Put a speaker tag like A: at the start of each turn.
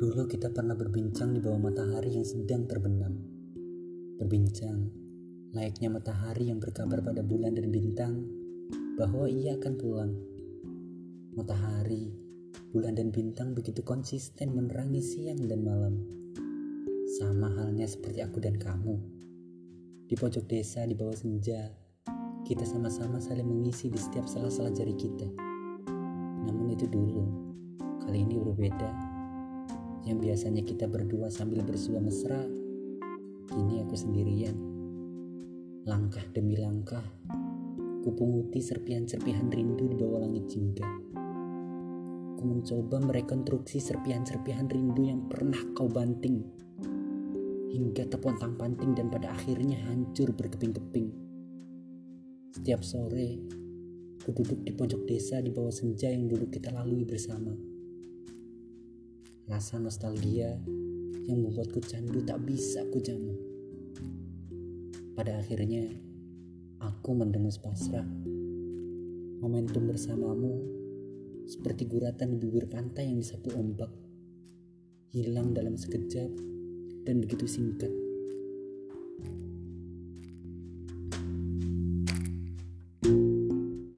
A: Dulu kita pernah berbincang di bawah matahari yang sedang terbenam. Berbincang layaknya matahari yang berkabar pada bulan dan bintang bahwa ia akan pulang. Matahari, bulan dan bintang begitu konsisten menerangi siang dan malam. Sama halnya seperti aku dan kamu. Di pojok desa di bawah senja, kita sama-sama saling mengisi di setiap sela-sela jari kita. Namun itu dulu, kali ini berbeda yang biasanya kita berdua sambil bersua mesra, kini aku sendirian. Langkah demi langkah, kupunguti serpihan-serpihan rindu di bawah langit jingga. Ku mencoba merekonstruksi serpihan-serpihan rindu yang pernah kau banting, hingga terpontang panting dan pada akhirnya hancur berkeping-keping. Setiap sore, ku duduk di pojok desa di bawah senja yang dulu kita lalui bersama Rasa nostalgia yang membuatku candu tak bisa ku jamu. Pada akhirnya, aku mendengus pasrah. Momentum bersamamu seperti guratan di bibir pantai yang disapu ombak. Hilang dalam sekejap dan begitu singkat.